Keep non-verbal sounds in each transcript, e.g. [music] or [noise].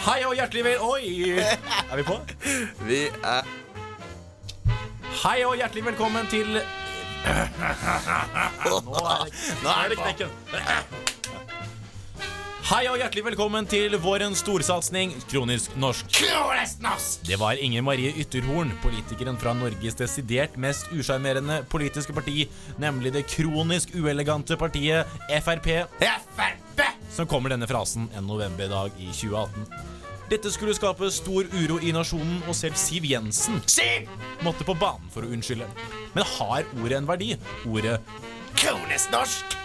Hei og hjertelig vel... Oi! [laughs] Er vi på? Vi er Hei og hjertelig velkommen til [laughs] Nå er det, nå er det knekken. [laughs] Hei og hjertelig velkommen til vårens storsatsing Kronisk norsk. Det var Inger Marie Ytterhorn, politikeren fra Norges desidert mest usjarmerende politiske parti, nemlig det kronisk uelegante partiet Frp, Frp! Som kommer denne frasen en novemberdag i 2018. Dette skulle skape stor uro i nasjonen, og selv Siv Jensen Siv! måtte på banen for å unnskylde. Men har ordet en verdi? Ordet Kronisk norsk!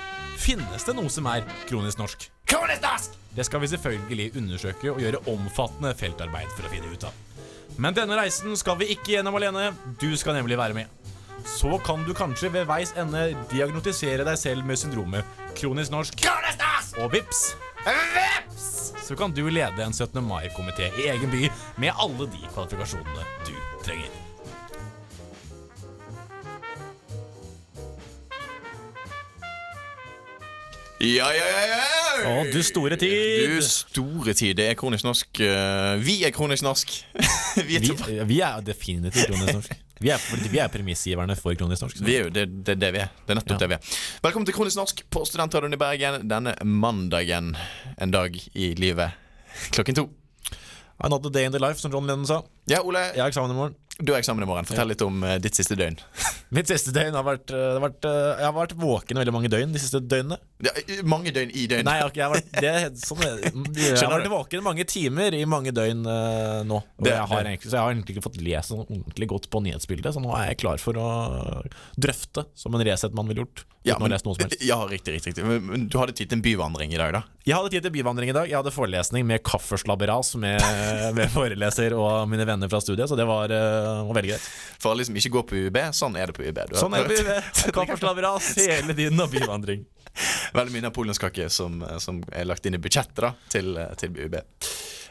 Finnes det noe som er kronisk norsk? Kronisk norsk! Det skal vi selvfølgelig undersøke og gjøre omfattende feltarbeid for å finne ut av. Men denne reisen skal vi ikke gjennom alene. Du skal nemlig være med. Så kan du kanskje ved veis ende diagnotisere deg selv med syndromet kronisk norsk, Kronisk norsk! Og vips, Vips! så kan du lede en 17. mai-komité i egen by med alle de kvalifikasjonene du trenger. Ja, ja, ja, ja. Å, du store tid! Du store tid. Det er kronisk norsk. Eh, Vi er kronisk norsk. [laughs] Vi er Vi, vi er definitivt kronisk norsk. Vi er, vi er premissgiverne for kronisk norsk. Vi er jo det, det, det vi er. Det er nettopp Ja. det vi er. Velkommen til Kronisk norsk på Studentradioen i Bergen denne mandagen. En dag i livet. Klokken to. Another day in the life, som John Lennon sa. Ja, Ole, Jeg har eksamen i morgen. du har eksamen i morgen. Fortell litt om eh, ditt siste døgn. [laughs] Mitt siste døgn har vært, eh, det har vært eh, Jeg har vært våken veldig mange døgn de siste døgnene. Ja, mange døgn i døgn. Nei, har, jeg har vært, det sånn, [laughs] jeg, har vært våken mange timer i mange døgn uh, nå. Det- jeg har så jeg har egentlig ikke fått lest sånn ordentlig godt på nyhetsbildet, så nå er jeg klar for å drøfte, som en Resett-mann ville gjort. Ja, men, [laughs] ja, riktig, riktig, riktig. Men, du hadde tid til en byvandring i dag, da? Jeg hadde tid til byvandring i dag. Jeg hadde forelesning med kaffeslabberas med, [laughs] med foreleser og mine venner fra studiet, så det var, uh, veldig greit. For alle som ikke går på UB, sånn er det på UiB. Du Sånn er det. hørt. [laughs] Kaffeslabberas [laughs] hele tiden og byvandring. [laughs] Veldig mye napoleonskake som, som er lagt inn i budsjettet da til, til UiB.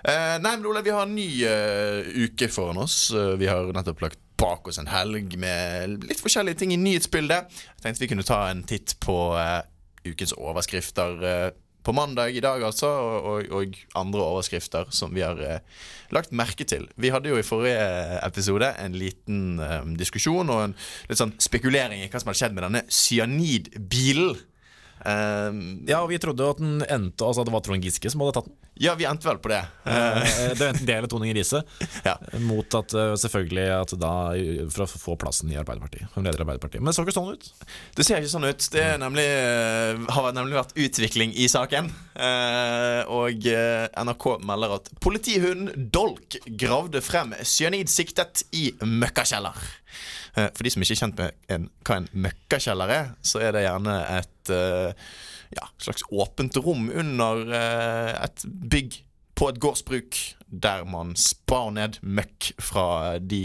Eh, nei, men Ole, vi har en ny uh, uke foran oss. Eh, vi har nettopp lagt bak oss en helg med litt forskjellige ting i nyhetsbildet. Jeg tenkte vi kunne ta en titt på uh, ukens overskrifter eh, på mandag i dag, altså, og, og, og andre overskrifter som vi har eh, lagt merke til. Vi hadde jo i forrige episode en liten eh, diskusjon og en litt sånn spekulering i hva som hadde skjedd med denne cyanidbilen. Um, Ja, og vi trodde at den endte Altså at det var Trond Giske som hadde tatt den. ja, vi endte vel på det. Eh, Det var enten det eller Tone Inger Riise. [laughs] Ja. Mot at eh, selvfølgelig at da For å få plassen i Arbeiderpartiet. Som leder Arbeiderpartiet. Men det så ikke sånn ut. Det ser ikke sånn ut. Det er nemlig, eh, har nemlig vært utvikling i saken. Eh, og eh, NRK melder at politihunden Dolk gravde frem cyanid siktet i møkkakjeller. Eh, for de som ikke er kjent med en, hva en møkkakjeller er, så er det gjerne et eh, ja, slags åpent rom under eh, et bygg på et gårdsbruk der man spar ned møkk fra de,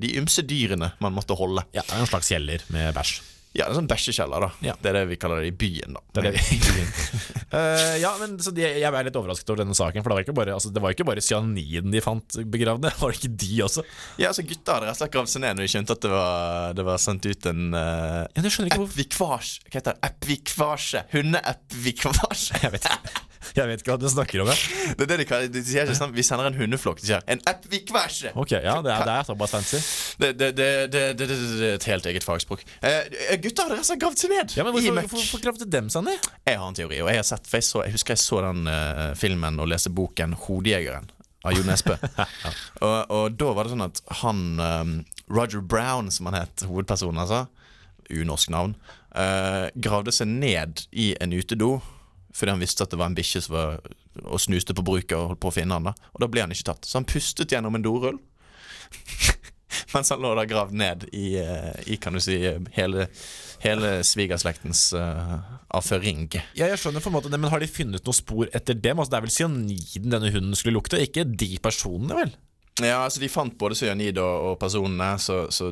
de ymse dyrene man måtte holde. Ja, det er en slags kjeller med bæsj. Ja, det er sånn bæsjekjeller, da. Ja. Det er det vi kaller det i byen, da. Det er det vi [laughs] Eh, Ja, men så de, Jeg er litt overrasket over denne saken, for det var ikke bare, altså, det var ikke bare cyaniden de fant begravd ned. [laughs] Var det ikke de også? Ja, altså Gutta hadde rett og slett gravd seg ned når de skjønte at det var, det var sendt ut en uh, Ja, epvikvasje. Hva heter det? Epvikvasje. Hundeepvikvasje. [laughs] Jeg vet ikke Jeg vet ikke hva du snakker om. jeg. Det er det de kaller De sier ikke sånn Vi sender en hundeflokk. De sier en epvikvasje. Ok, ja, det er, det er bare fancy. Det, det, det, det, det, er et helt eget fagspråk. Eh, gutta har rett har gravd seg ned Ja, men Hvorfor, hvorfor, gravde dem seg ned? Jeg har en teori, og jeg har sett For jeg, så, jeg husker jeg så den uh, filmen og leste boken 'Hodejegeren' av Jo Nesbø. [laughs] og, og da var det sånn at han um, Roger Brown, som han het, hovedpersonen, altså, unorsk navn, uh, gravde seg ned i en utedo fordi han visste at det var en bikkje som var og snuste på bruket og holdt på å finne han da Og da ble han ikke tatt. Så han pustet gjennom en dorull. [laughs] Mens han lå da gravd ned i, eh, i kan du si, hele, hele svigerslektens uh, avføring. Ja, jeg skjønner på en måte det, Men har de funnet noe spor etter dem? Altså, det er vel cyaniden denne hunden skulle lukte, ikke de personene, vel? Ja, altså De fant både cyanid og, og personene, så, så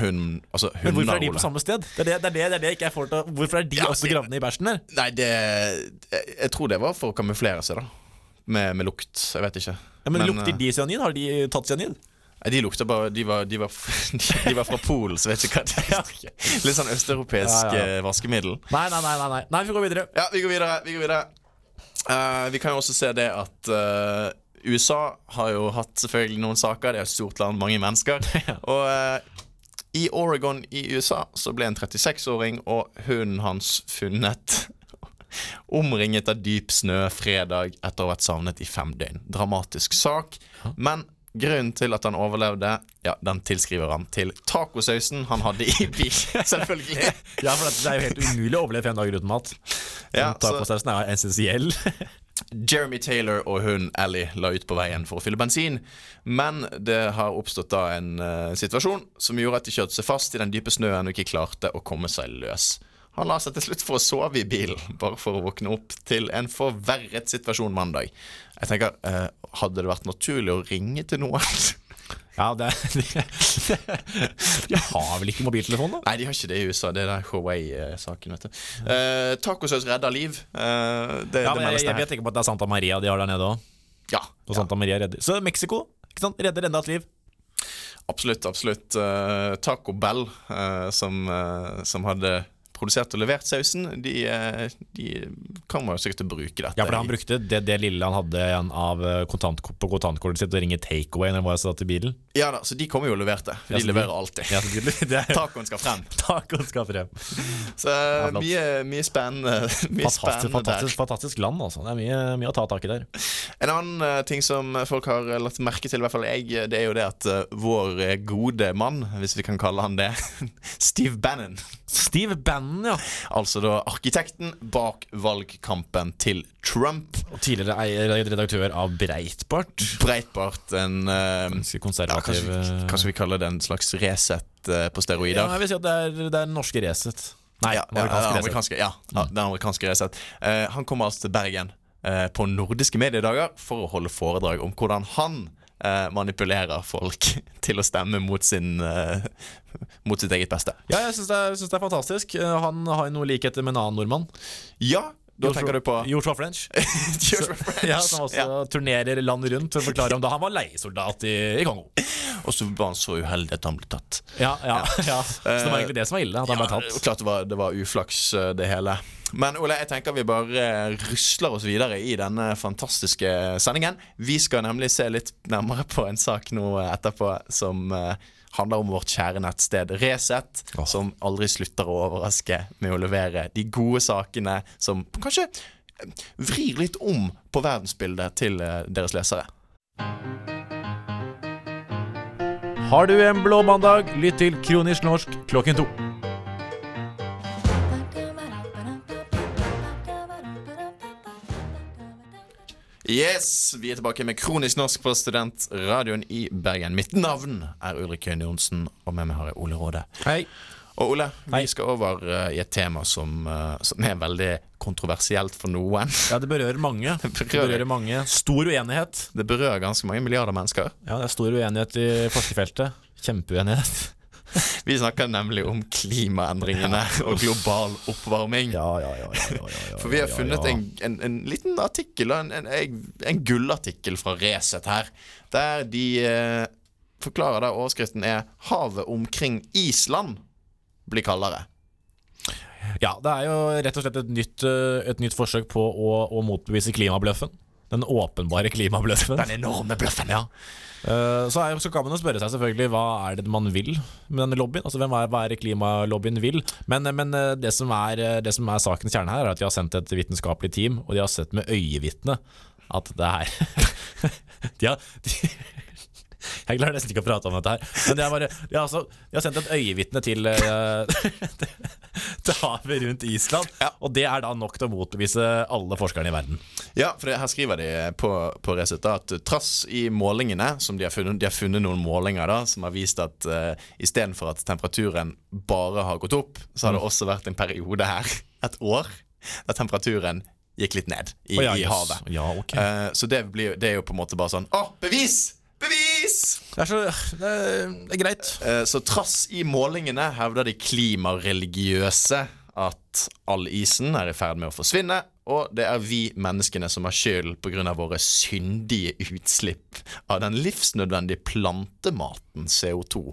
hun altså, Men hvorfor er de på samme sted? Det er det, det, er det, det, er det jeg ikke er for til Hvorfor er de Ja, også gravd ned i bæsjen der? Nei, det jeg, tror det var for å kamuflere seg, da. Med, med lukt. Jeg vet ikke. Ja, men, Lukter eh, de cyanid? Har de tatt cyanid? Nei, de lukta bare De var, de var, [laughs] de var fra Polen, så vet ikke hva det er. [laughs] Litt sånn østeuropeisk Ja, ja. eh, vaskemiddel. Nei, nei, nei, nei, nei. vi går videre. Ja, vi går videre. Vi går videre. Uh, vi kan jo også se det at eh, USA har jo hatt selvfølgelig noen saker. Det er et stort land, mange mennesker. [laughs] Og eh, i Oregon i USA så ble en 36-åring og hunden hans funnet [laughs] omringet av dyp snø fredag etter å ha vært savnet i fem døgn. Dramatisk sak. Men grunnen til at han overlevde, ja, den tilskriver han til tacosausen han hadde i bilen. [laughs] Selvfølgelig. Ja, for det er jo helt umulig å overleve fem dager uten mat. Ja, Tacosausen er essensiell. Jeremy Taylor og hun Ellie la ut på veien for å fylle bensin, men det har oppstått da en uh, situasjon som gjorde at de kjørte seg fast i den dype snøen og ikke klarte å komme seg løs. Han la seg til slutt for å sove i bilen, bare for å våkne opp til en forverret situasjon mandag. Jeg tenker, uh, Hadde det vært naturlig å ringe til noen? [laughs] Ja, det, de, [laughs] De har vel ikke mobiltelefon, da? Nei, de har ikke det i USA. Det er den Huawei-saken, vet du. Uh, Tacosaus redder liv. Uh, det, Ja, det men jeg, jeg vet ikke på at det er Santa Maria de har der nede òg. Ja, Og Santa Maria redder Så Mexico, ikke sant? redder enda et liv. Absolutt, absolutt. Uh, Taco Bell, uh, som, eh, som hadde produsert og levert sausen, de, eh, de kommer jo sikkert til å bruke dette. Ja, for han brukte det, det lille han hadde igjen av eh, kontant, på kontantkortet sitt, og ringe takeaway når han satt i bilen. Ja da, så de kommer jo og leverte. De, Ja, de leverer alltid. Ja, det, er [laughs] Tacoen skal frem. [laughs] Tacoen skal frem. Så eh, mye, mye spennende, [laughs] mye Fantastisk, spennende fantastisk, der. fantastisk land, altså. Det er mye, mye å ta tak i der. En annen ting som folk har lagt merke til, i hvert fall jeg, det er jo det at vår gode mann, hvis vi kan kalle han det, Steve Bannon Steve Bannon, ja. Altså da arkitekten bak valgkampen til Trump. Og tidligere redaktør av Breitbart. Breitbart, en eh, konservativ ja, kanskje, vi- kanskje vi kaller det en slags Resett eh, på Ja, steroider? jeg vil si at det er, det er den norske Resett. Nei, Ja, ja, amerikanske, ja, ja, den amerikanske Resett. Uh, han kommer altså til Bergen uh, på nordiske mediedager for å holde foredrag om hvordan han eh, manipulerer folk [laughs] til å stemme mot, sin, eh, mot sitt eget beste. Ja, jeg syns det, det er fantastisk. Eh, Han har jo noe likheter med en annen nordmann. Ja, da tenker du på Joshua French. [laughs] Joshua French. [laughs] Ja, Som også Ja. turnerer landet rundt for å forklare om da han var leiesoldat i, i Kongo. Og så var han så uheldig at han ble tatt. Ja, ja, ja. [laughs] Så det var egentlig det som var ille, at han ble tatt. klart det var, det var uflaks, eh, det hele. Men Ole, jeg tenker vi bare eh, rusler oss videre i denne fantastiske sendingen. Vi skal nemlig se litt nærmere på en sak nå etterpå som eh, handler om vårt kjære nettsted Resett, som aldri slutter å overraske med å levere de gode sakene som kanskje eh, vrir litt om på verdensbildet til eh, deres lesere. Har du en blå mandag, lytt til Kronisk norsk klokken to. Yes, vi er tilbake med Kronisk norsk på Studentradioen i Bergen. Mitt navn er Ulrik Høyne Johnsen, og med meg har jeg Ole Råde. Hei. Og Ole, vi skal over uh, i et tema som, uh, som er veldig kontroversielt for noen. Ja, det berører mange. [laughs] Det berører- berører mange. Stor uenighet. Det berører ganske mange milliarder mennesker. Ja, det er stor uenighet i forskerfeltet. Kjempeuenighet. [laughs] Vi snakker nemlig om klimaendringene og global oppvarming. Ja, ja, ja, ja, ja, ja, ja For vi har funnet en, en, en liten artikkel, en, en, en gullartikkel fra Resett her, der de eh, forklarer der overskriften er 'Havet omkring Island blir kaldere'. Ja, det er jo rett og slett et nytt, eh, et nytt forsøk på å, å motbevise klimabløffen. Den åpenbare klimabløffen. Den enorme bløffen. Ja. Eh, Så, er, så kan man jo spørre seg selvfølgelig hva er det man vil med denne lobbyen. Altså hvem er, Hva er det klimalobbyen vil? Men, men eh, det, som er, eh, det som er sakens kjerne her, er at de har sendt et vitenskapelig team, og de har sett med øyevitne at det er [laughs] de har, de, Jeg klarer nesten ikke å prate om dette her. Men har, bare, jeg, har, altså, jeg har sendt et øyevitne til, uh, [laughs] til havet rundt Island. Ja. Og det er da nok til å motbevise alle forskerne i verden. Ja, for det, her skriver de på, på Resett at trass i målingene som de har funnet, de har funnet noen målinger da, som har vist at uh, istedenfor at temperaturen bare har gått opp, så har det Mm. også vært en periode her, [laughs] et år, der temperaturen gikk litt ned i, oh, ja, i havet. Ja, okay. uh, så det, blir, det er jo på en måte bare sånn Å, bevis! Det er, så, er, det er greit. Eh, Så trass i målingene hevder de klimareligiøse at all isen er i ferd med å forsvinne, og det er vi menneskene som har skyld pga. våre syndige utslipp av den livsnødvendige plantematen CO2.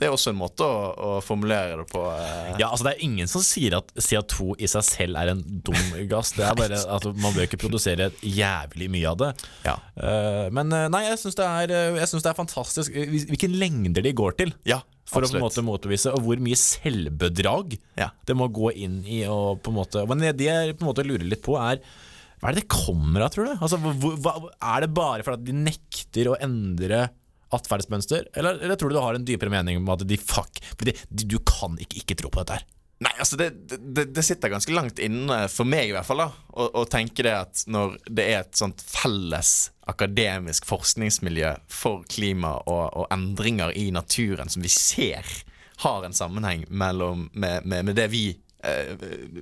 Det er også en måte å, å formulere det på. eh. Ja, altså Det er ingen som sier at CO2 i seg selv er en dum gass. Det er bare at Man bør ikke produsere jævlig mye av det. Ja. Uh, men eh, nei, jeg syns det, eh, det er fantastisk hvilken hvilke lengder de går til. Ja, For å på en måte motbevise, og hvor mye selvbedrag Ja. det må gå inn i. Og på en måte Men det jeg på en måte lurer litt på, er hva er det det kommer av, tror du? Altså, hva, er det bare fordi de nekter å endre atferdsmønster, eller, eller tror du du har en dypere mening om at de fuck de, Du kan ikke ikke tro på dette her. Nei, altså det, det, det sitter ganske langt inne, for meg i hvert fall, da å, å tenke det at når det er et sånt felles akademisk forskningsmiljø for klima og, og endringer i naturen som vi ser har en sammenheng mellom med, med, med det vi eh,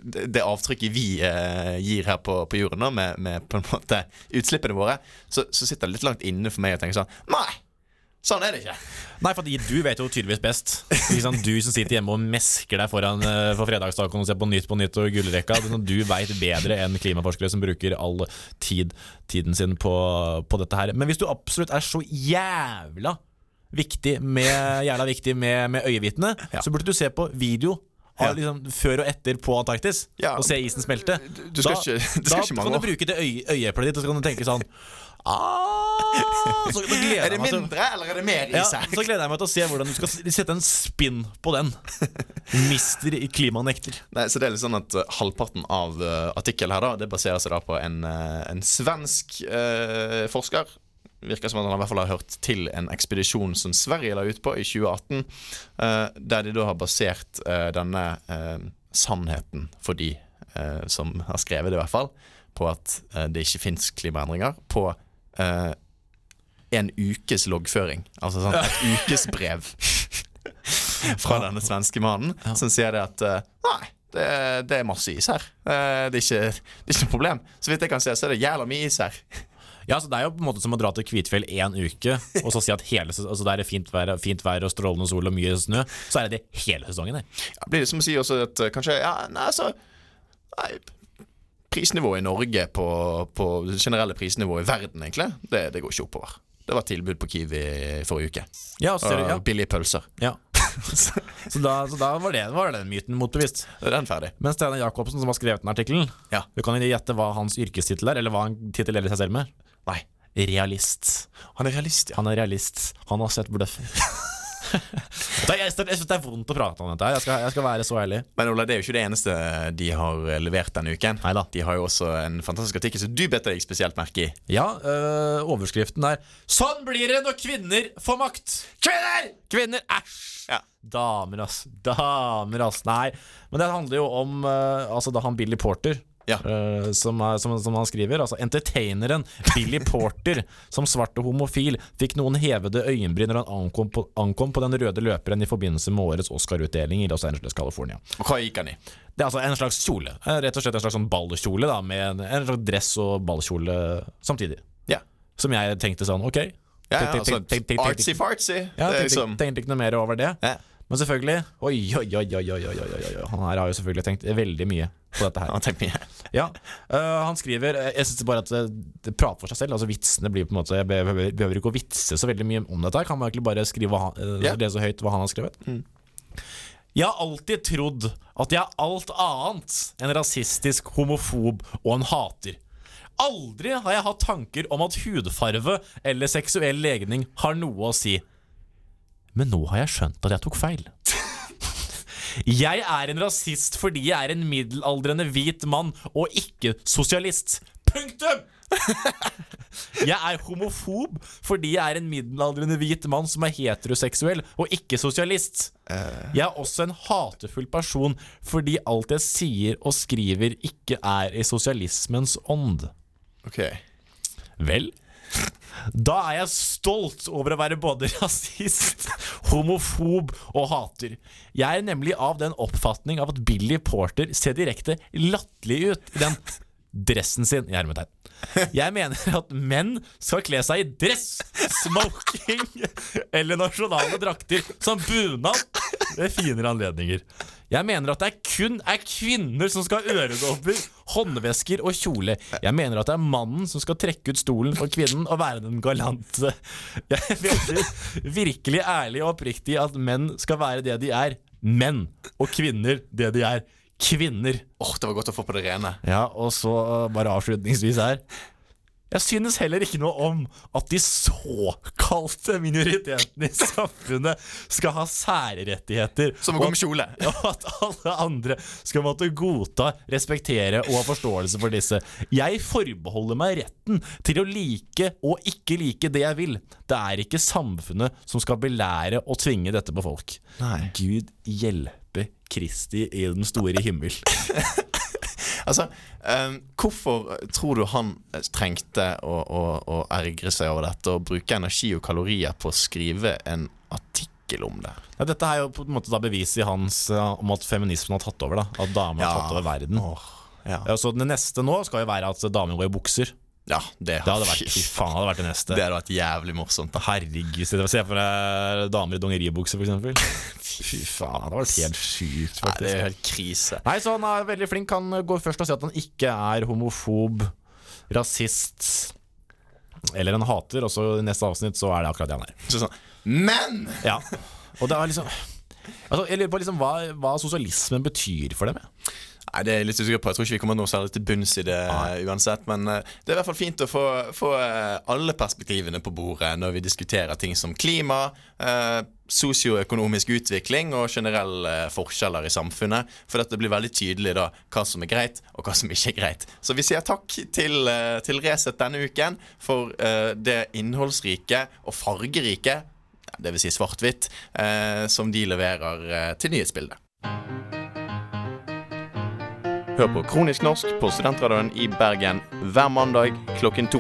det avtrykket vi eh, gir her på, på jorden, da, med, med på en måte utslippene våre, så, så sitter det litt langt inne for meg å tenke sånn Nei, sånn er det ikke. Nei, for du vet jo tydeligvis best. Du som sitter hjemme og mesker deg foran uh, for fredagsdagen og ser på Nytt på Nytt og gullrekka. Du veit bedre enn klimaforskere som bruker all tid, tiden sin på, på dette her. Men hvis du absolutt er så jævla viktig med, jævla viktig med, med øyevitne, Ja. så burde du se på video. Ja. Liksom før og etter på Antarktis, Ja. og se isen smelte. du skal da ikke- du skal da ikke kan du bruke det øye, øyeeplet ditt, og så kan du tenke sånn [laughs] ah, så, Er det mindre, eller er det mer is her? så gleder jeg meg til å se hvordan du skal sette en spinn på den. [laughs] Mister i klimanekter. Nei, så det er litt sånn at uh, Halvparten av uh, artikkelen her da Det baserer seg da på en, uh, en svensk uh, forsker. Virker som at han i hvert fall har hørt til en ekspedisjon som Sverige la ut på i 2018. uh, der de da har basert uh, denne uh, sannheten for de som har skrevet det, i hvert fall, på at det ikke fins klimaendringer, på en ukes loggføring. Altså sånn et [laughs] ukesbrev fra denne svenske mannen, som sier det at eh, Nei, det, det er masse is her. Eh, det, er ikke, det er ikke noe problem. Så vidt jeg kan se, så er det jævla mye is her. Ja, så Det er jo på en måte som å dra til Kvitfjell én uke og så si at hele, altså der er fint vær, fint vær og strålende sol og mye snø. Så er det det hele sesongen. Det. Ja, blir det som å si også at eh, kanskje Ja, nei, så, nei, Prisnivået i Norge på, på generelle prisnivået i verden, egentlig, det, det går ikke oppover. Det var tilbud på Kiwi forrige uke. Ja, så, ser Og ja, billige pølser. ja. [laughs] Så da, så da var, det, var den myten motbevist. Den ferdig. Men Steinar Jacobsen, som har skrevet den artikkelen, Ja. du kan gjette hva hans yrkestittel er, eller hva han titulerer seg selv med? Nei. Realist. Han er realist, ja. Han er realist. Han har sett bløffen. [laughs] [laughs] Er- jeg syns det er vondt å prate om dette. Jeg skal, jeg skal være så ærlig. Men Ola, det er jo ikke det eneste de har eh, levert denne uken. Neida. De har jo også en fantastisk artikkel som du bet deg spesielt merke i. Ja, øh, overskriften er 'Sånn blir det når kvinner får makt'. Kvinner! Kvinner, æsj! Ja. Damer, ass. Damer, ass. Nei. Men det handler jo om øh, Altså da han Billy Porter ja. uh, som, er, som, som, han skriver. Altså entertaineren Billy Porter som svart og homofil fikk noen hevede øyenbryn når han ankom på, ankom på, den røde løperen i forbindelse med årets Oscar-utdeling i Los Angeles, California. Og hva gikk han i? Det er altså en slags kjole. Rett og slett en slags sånn ballkjole da, med en, en slags dress og ballkjole samtidig. Ja. Som jeg tenkte sånn, ok. Ja, ja Artsy-fartsy. Ja, tenkte ikke noe mer over det. Ja. Men selvfølgelig Oi, oi, oi, oi, oi, oi, oi, oi. Han her har jo selvfølgelig tenkt veldig mye på dette her. Ja, uh, Han skriver eh, Jeg synes bare at det, det prater for seg selv. Altså Vitsene blir på en måte Jeg behøver, behøver ikke å vitse så veldig mye om dette. Kan man egentlig bare skrive han, øh, Ja. lese høyt hva han har skrevet. Jeg har alltid trodd at jeg er alt annet enn rasistisk, homofob og en hater. Aldri har jeg hatt tanker om at hudfarve eller seksuell legning har noe å si. Men nå har jeg skjønt at jeg tok feil. Jeg er en rasist fordi jeg er en middelaldrende hvit mann og ikke sosialist. Punktum! [laughs] Jeg er homofob fordi jeg er en middelaldrende hvit mann som er heteroseksuell og ikke sosialist. Jeg er også en hatefull person fordi alt jeg sier og skriver ikke er i sosialismens ånd. Ok. Vel, da er jeg stolt over å være både [laughs] rasist, homofob og hater. Jeg er nemlig av den oppfatning av at Billy Porter ser direkte latterlig ut i den dressen sin. i. Jeg mener at menn skal kle seg i dress, smoking eller nasjonale drakter som bunad ved finere anledninger. Jeg mener at det er kun er kvinner som skal ha øredobber, håndvesker og kjole. Jeg mener at det er mannen som skal trekke ut stolen for kvinnen og være den galante. Jeg mener virkelig ærlig og oppriktig at menn skal være det de er, menn, og kvinner det de er, kvinner. Åh, Det var godt å få på det rene. Ja, og så uh, bare avslutningsvis her. Jeg synes heller ikke noe om at de såkalte minoritetene i samfunnet skal ha særrettigheter. Som å gå med kjole. [laughs] Og at alle andre skal måtte godta, respektere og ha forståelse for disse. Jeg forbeholder meg retten til å like og ikke like det jeg vil. Det er ikke samfunnet som skal belære og tvinge dette på folk. Nei. Gud hjelpe Kristi i den store himmel. [laughs] Altså, um, Hvorfor tror du han trengte å, å, å ergre seg over dette og bruke energi og kalorier på å skrive en artikkel om det? Ja, dette er jo på en måte da beviset hans uh, om at feminismen har tatt over. da At damer har tatt over verden. Ja. Ja, så Det neste nå skal jo være at damer går i bukser. Ja, det, Det hadde vært, fy faen, det hadde vært det neste. Det hadde vært jævlig morsomt. da Herregud, se for deg damer i dongeribukse, eksempel. [laughs] Fy faen, det hadde vært helt sjukt, Nei, det er helt krise. Nei, så han er veldig flink. Han går først og sier at han ikke er homofob, rasist eller en hater, og så i neste avsnitt så er det akkurat det han er. Så sånn, Men! Ja, og det er liksom Altså, jeg lurer på liksom hva, hva sosialismen betyr for dem. jeg. Nei, Det er litt usikker på. Jeg tror ikke vi kommer noe særlig til bunns i det Nei. uansett. Men eh, det er i hvert fall fint å få, få eh, alle perspektivene på bordet når vi diskuterer ting som klima, eh, sosioøkonomisk utvikling og generelle eh, forskjeller i samfunnet. For dette blir veldig tydelig da hva som er greit, og hva som ikke er greit. Så vi sier takk til, til Resett denne uken for eh, det innholdsrike og fargerike, det vil si svart-hvitt, eh, som de leverer til nyhetsbildet. Hør på Kronisk norsk på Studentradioen i Bergen hver mandag klokken to.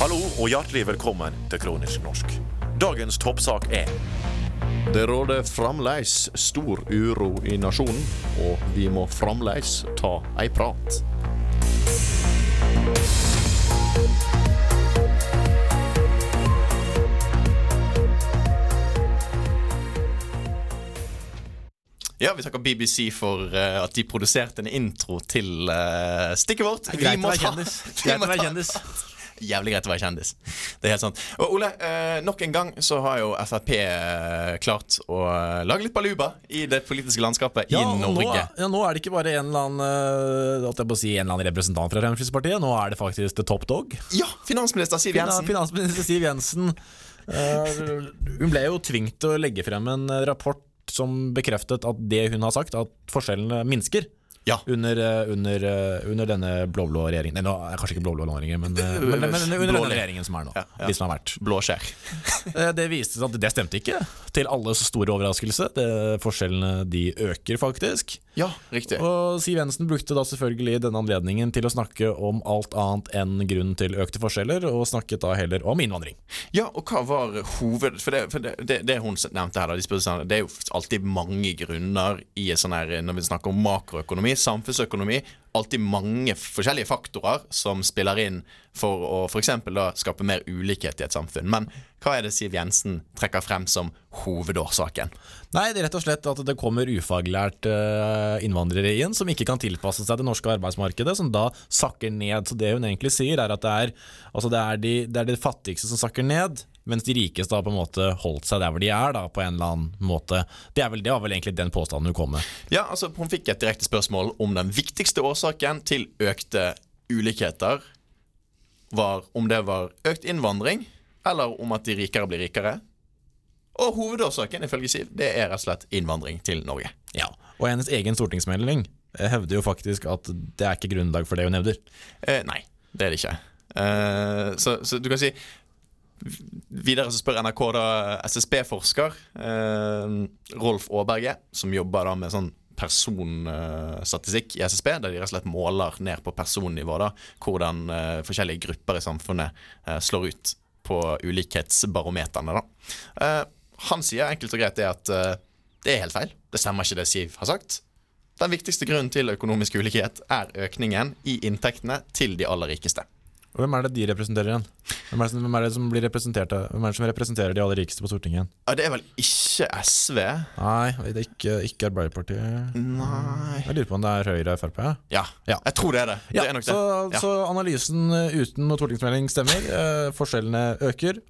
Hallo og hjertelig velkommen til Kronisk norsk. Dagens toppsak er Det råder fremdeles stor uro i nasjonen, og vi må fremdeles ta ei prat. Ja, vi takker BBC for uh, at de produserte en intro til uh, stikket vårt. Vi Greit å må være ta- kjendis. [laughs] Jævlig greit å være kjendis. Det er helt sant. Og Ole, eh, nok en gang så har jo Frp eh, klart å eh, lage litt baluba i det politiske landskapet Ja, i Norge. nå, ja, nå er det ikke bare en eller annen uh, jeg på å si, en eller annen representant fra Fremskrittspartiet. Nå er det faktisk the top dog. Ja, finansminister Siv Jensen. Finansminister Siv Jensen. hun ble jo tvunget til å legge frem en rapport som bekreftet at det hun har sagt, at forskjellene minsker. Ja. Under, eh, under, eh, under denne blå-blå regjeringen. Nei, nå er det kanskje ikke blå-blå lenger, men, eh, men, [laughs] men, men under denne regjeringen som er nå. Ja, ja. De som har vært. Blåskjær. [laughs] Eh, Det viste seg at det stemte ikke, til alles store overraskelse. Det, forskjellene de øker faktisk. Ja, riktig. Og Siv Jensen brukte da selvfølgelig denne anledningen til å snakke om alt annet enn grunn til økte forskjeller, og snakket da heller om innvandring. Ja, og hva var hoved... For det, for det, det, det hun nevnte her, da, de spurte sånn, det er jo alltid mange grunner i sånn her, når vi snakker om makroøkonomi, samfunnsøkonomi, alltid mange forskjellige faktorer som spiller inn for å f.eks. skape mer ulikhet i et samfunn. Men hva er det Siv Jensen trekker frem som hovedårsaken? Nei, det er rett og slett at det kommer ufaglært eh, innvandrere inn som ikke kan tilpasse seg det norske arbeidsmarkedet, som da sakker ned. Så det hun egentlig sier, er at det er, altså det er, de, det er de fattigste som sakker ned, mens de rikeste har på en måte holdt seg der hvor de er, da, på en eller annen måte. Det, er vel, det var vel egentlig den påstanden hun kom med. Ja, altså Hun fikk et direkte spørsmål om den viktigste årsaken til økte ulikheter. Var om det var økt innvandring, eller om at de rikere blir rikere. Og hovedårsaken ifølge Siv, det er rett og slett innvandring til Norge. Ja, Og hennes egen stortingsmelding eh, hevder jo faktisk at det er ikke grunnlag for det hun hevder. Eh, nei, det er det ikke. Eh, så, så du kan si Videre så spør NRK da SSB-forsker eh, Rolf Aaberge, som jobber da med sånn personstatistikk i SSB, der de rett og slett måler ned på personnivå da, hvordan eh, forskjellige grupper i samfunnet eh, slår ut på ulikhetsbarometerne. da. Eh, han sier enkelt og greit det at eh, det er helt feil. Det stemmer ikke det Siv har sagt. Den viktigste grunnen til økonomisk ulikhet er økningen i inntektene til de aller rikeste. Hvem er det de representerer igjen? Hvem er det som, hvem er det som Hvem er det som representerer de aller rikeste på Stortinget? Ja, Det er vel ikke SV? Nei, det er ikke, ikke Arbeiderpartiet. Nei Jeg lurer på om det er Høyre og Frp. Ja, Ja. jeg tror det er det. Ja, det er nok så. Ja. så analysen eh, uten noe stortingsmelding stemmer. Eh, forskjellene øker.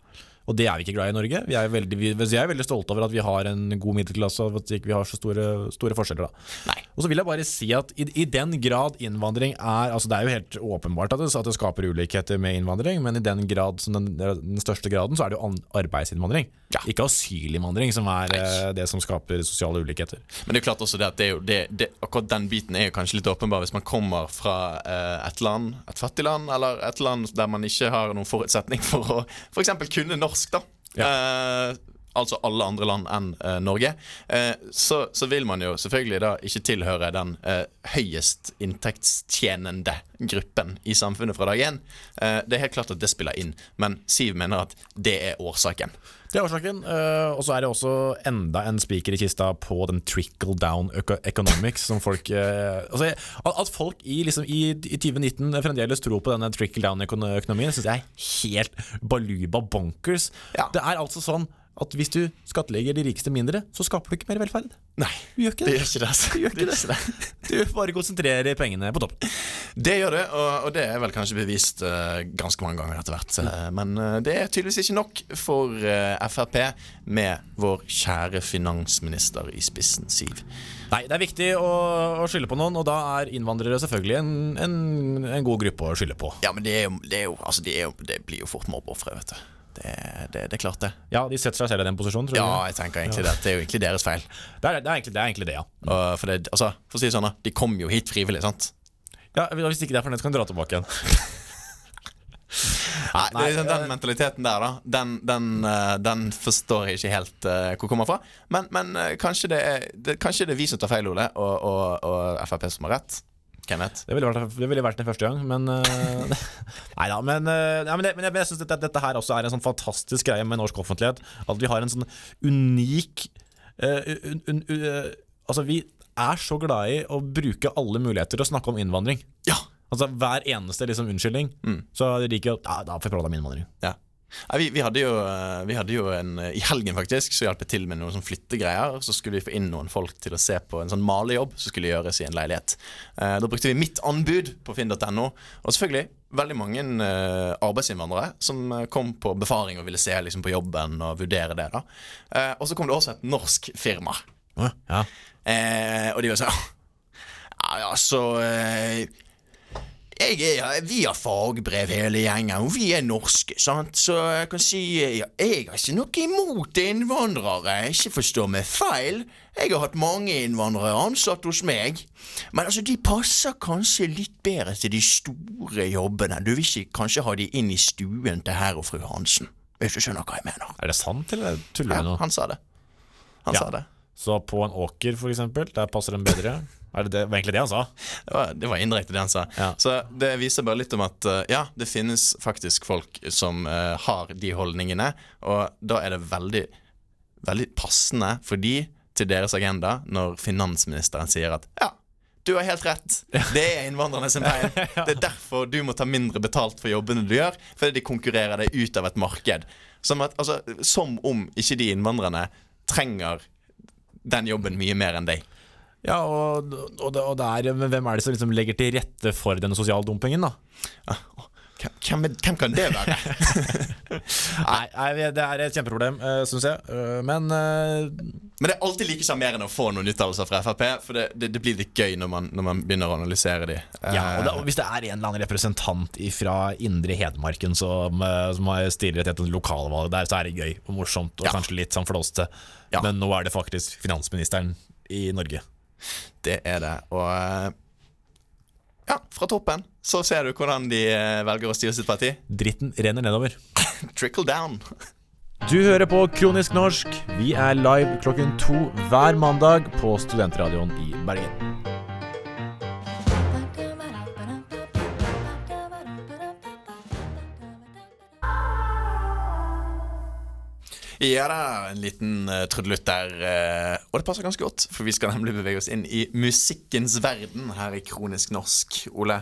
Og det er vi ikke glad i i Norge. Vi er veldig, vi, jeg er veldig stolte over at vi har en god middelklasse, og at ikke vi har så store, store forskjeller. Da. Og så vil jeg bare si at i, i den grad innvandring er altså Det er jo helt åpenbart at det, at det skaper ulikheter med innvandring, men i den grad som den, den største graden så er det jo arbeidsinnvandring. Ja. Ikke asylinnvandring som er Nei. det som skaper sosiale ulikheter. Men det er klart også det at det jo, det, det, akkurat den biten er jo kanskje litt åpenbar hvis man kommer fra eh, et land, et fattig land, eller et land der man ikke har noen forutsetning for å f.eks. kunne norsk, da. Eh, altså alle andre land enn eh, Norge. Eh, så, så vil man jo selvfølgelig da ikke tilhøre den eh, høyest inntektstjenende gruppen i samfunnet fra dag én. Eh, det er helt klart at det spiller inn, men Siv mener at det er årsaken. Det er årsaken. eh, og så er det også enda en spiker i kista på den trickle down eco economics som folk eh, altså, at, folk i, liksom, i, i 2019 fremdeles tror på denne trickle down økonomien, syns jeg er helt baluba bonkers. Ja. Det er altså sånn at hvis du skattlegger de rikeste mindre, så skaper du ikke mer velferd. Nei, Du gjør ikke det det. gjør ikke det. altså. Du gjør ikke Det det. [laughs] Du bare konsentrerer pengene på toppen. Det gjør det, og, og det er vel kanskje bevist uh, ganske mange ganger etter hvert. Mm. men uh, det er tydeligvis ikke nok for uh, Frp med vår kjære finansminister i spissen, Siv. Nei, det er viktig å, å skylde på noen, og da er innvandrere selvfølgelig en, en, en god gruppe å skylde på. Ja, men det, er jo, det, er jo, altså, det, er jo, det blir jo fort mobbeofre, vet du. Det, det, det er klart, det. Ja, de setter seg selv i den posisjonen, tror du? Ja, jeg tenker egentlig det. Det er jo egentlig deres feil. Det er, det, er egentlig, det er egentlig det, ja. Og for, det, altså, for å si det sånn, de kom jo hit frivillig, sant? ja. Hvis ikke det er fornøyd, så kan du dra tilbake igjen. [laughs] Nei, det er liksom Den mentaliteten der, da, den, den, eh, den forstår jeg ikke helt uh, hvor kommer fra. Men, men eh, kanskje, det er, det, kanskje det er vi som tar feil, Ole, og, og, og Frp som har rett. Vet? Det ville vært, det ville vært den første gang, men uh, [laughs] Nei da. Men, uh, ja, men, det, men jeg, jeg syns dette, dette her også er en sånn fantastisk greie med norsk offentlighet. At vi har en sånn unik uh, un, un, Altså, vi er så glad i å bruke alle muligheter til å snakke om innvandring. Ja! Altså Hver eneste liksom, unnskyldning. Så liker jo ja, Da får jeg prate om innvandring. Ja. Nei, vi, vi, hadde jo, eh, vi hadde jo en I helgen faktisk Så hjalp jeg til med noen sånn flyttegreier. Så skulle vi få inn noen folk til å se på en sånn malejobb som skulle gjøres i en leilighet. Eh, da brukte vi mitt anbud på finn.no. Og selvfølgelig veldig mange eh, arbeidsinnvandrere som eh, kom på befaring og ville se liksom, på jobben og vurdere det. da eh, Og så kom det også et norsk firma. Ja. Eh, og de var sånn [laughs] Ja, altså eh, jeg er, Vi har fagbrev hele gjengen, og vi er norske, sant? Så jeg kan si ja, Jeg har ikke noe imot innvandrere, ikke forstå meg feil. Jeg har hatt mange innvandrere ansatt hos meg. Men altså, de passer kanskje litt bedre til de store jobbene. Du vil ikke kanskje ha de inn i stuen til herr og fru Hansen. Hvis du skjønner hva jeg mener. Er det sant, eller tuller Ja, du nå? han sa det. Han Ja. sa det. Så på en åker, for eksempel, der passer den bedre? Er det, var egentlig det han sa? Det var, det var indirekte det han sa. Ja. Så det viser bare litt om at eh, ja, det finnes faktisk folk som eh, har de holdningene, og da er det veldig, veldig passende for de til deres agenda når finansministeren sier at ja, du har helt rett. Det er innvandrerne sin feil. [laughs] Det er derfor du må ta mindre betalt for jobbene du gjør, fordi de konkurrerer deg ut av et marked. Som, at, altså, som om ikke de innvandrerne trenger den jobben mye mer enn deg. Ja, og, og, og er, men hvem er det som liksom legger til rette for denne sosiale dumpingen, da? Hvem, hvem, kan det være? [laughs] Nei, det er et kjempeproblem, uh, syns jeg. Eh, men uh... Men det er alltid like sjarmerende å få noen uttalelser fra Frp. For det, det, det blir litt gøy når man, når man begynner å analysere de. ja, og, det, Eh, og hvis det er en eller annen representant fra indre Hedmarken som, eh, som har stiller til et lokalvalg der, så er det gøy og morsomt og Ja. kanskje litt sånn flåste. Ja. Men nå er det faktisk finansministeren i Norge. Det er det. Og eh, ja, fra toppen så ser du hvordan de eh, velger å styre sitt parti. Dritten renner nedover. [laughs] Trickle down. [laughs] Du hører på Kronisk norsk. Vi er live klokken to hver mandag på Studentradioen i Bergen. Ja da, en liten uh, trudelutt der. Uh, og det passer ganske godt, for vi skal nemlig bevege oss inn i musikkens verden her i Kronisk norsk. Ole,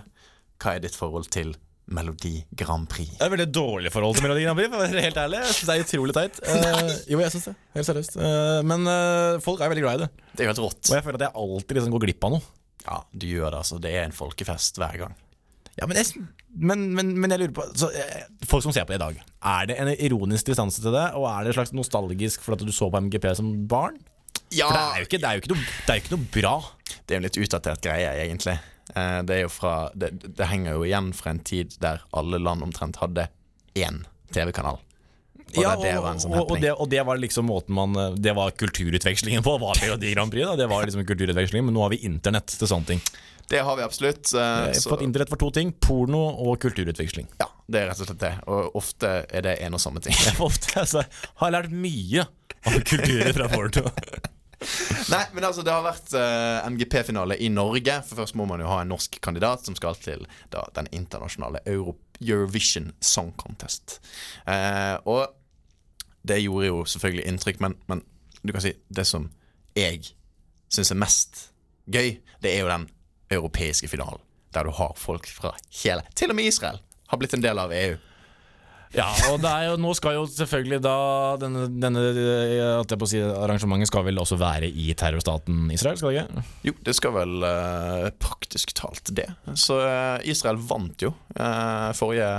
hva er ditt forhold til Melodi Grand Prix? Det er et veldig dårlig forhold til Melodi Grand Prix, for å være helt ærlig. Jeg synes det er utrolig teit. [laughs] Uh, jo, jeg synes det. Helt seriøst. Uh, men uh, folk er veldig glad i det. Det er jo helt rått. Og jeg føler at jeg alltid liksom går glipp av noe. Ja, du gjør det, altså. Det er en folkefest hver gang. Ja, men, jeg, men, men, men jeg lurer på så, eh, Folk som ser på det i dag, er det en ironisk distanse til det? Og er det slags nostalgisk for at du så på MGP som barn? Ja, For det er jo ikke, det er jo ikke, noe, det er jo ikke noe bra. Det er en litt utdatert greie, egentlig. Eh, Det, jo fra, det, det henger jo igjen fra en tid der alle land omtrent hadde én TV-kanal. Og Ja, det, det sånn og, og, det, og det var liksom måten man eh, Det var kulturutvekslingen på. Var Melodi Grand Prix da Det var liksom kulturutvekslingen Men nå har vi internett til sånne ting. Det har vi absolutt. Uh, fått internett for to ting. Porno og kulturutveksling. Ja, det er rett og slett det. Og ofte er det en og samme ting. Jeg [laughs] ofte altså, har lært mye av kulturer fra porno. [laughs] Nei, men altså, det har vært uh, MGP-finale i Norge. For først må man jo ha en norsk kandidat som skal til da, den internasjonale Euro Eurovision Song Contest. Uh, og det gjorde jo selvfølgelig inntrykk, men, men du kan si det som jeg syns er mest gøy, det er jo den europeiske finalen. Der du har folk fra hele Til og med Israel har blitt en del av EU. Ja, og det er jo, nå skal jo selvfølgelig da denne, denne eh, si, arrangementet skal vel også være i terrorstaten Israel, skal det ikke? Jo, det skal vel uh, praktisk talt det. Så uh, Israel vant jo uh, forrige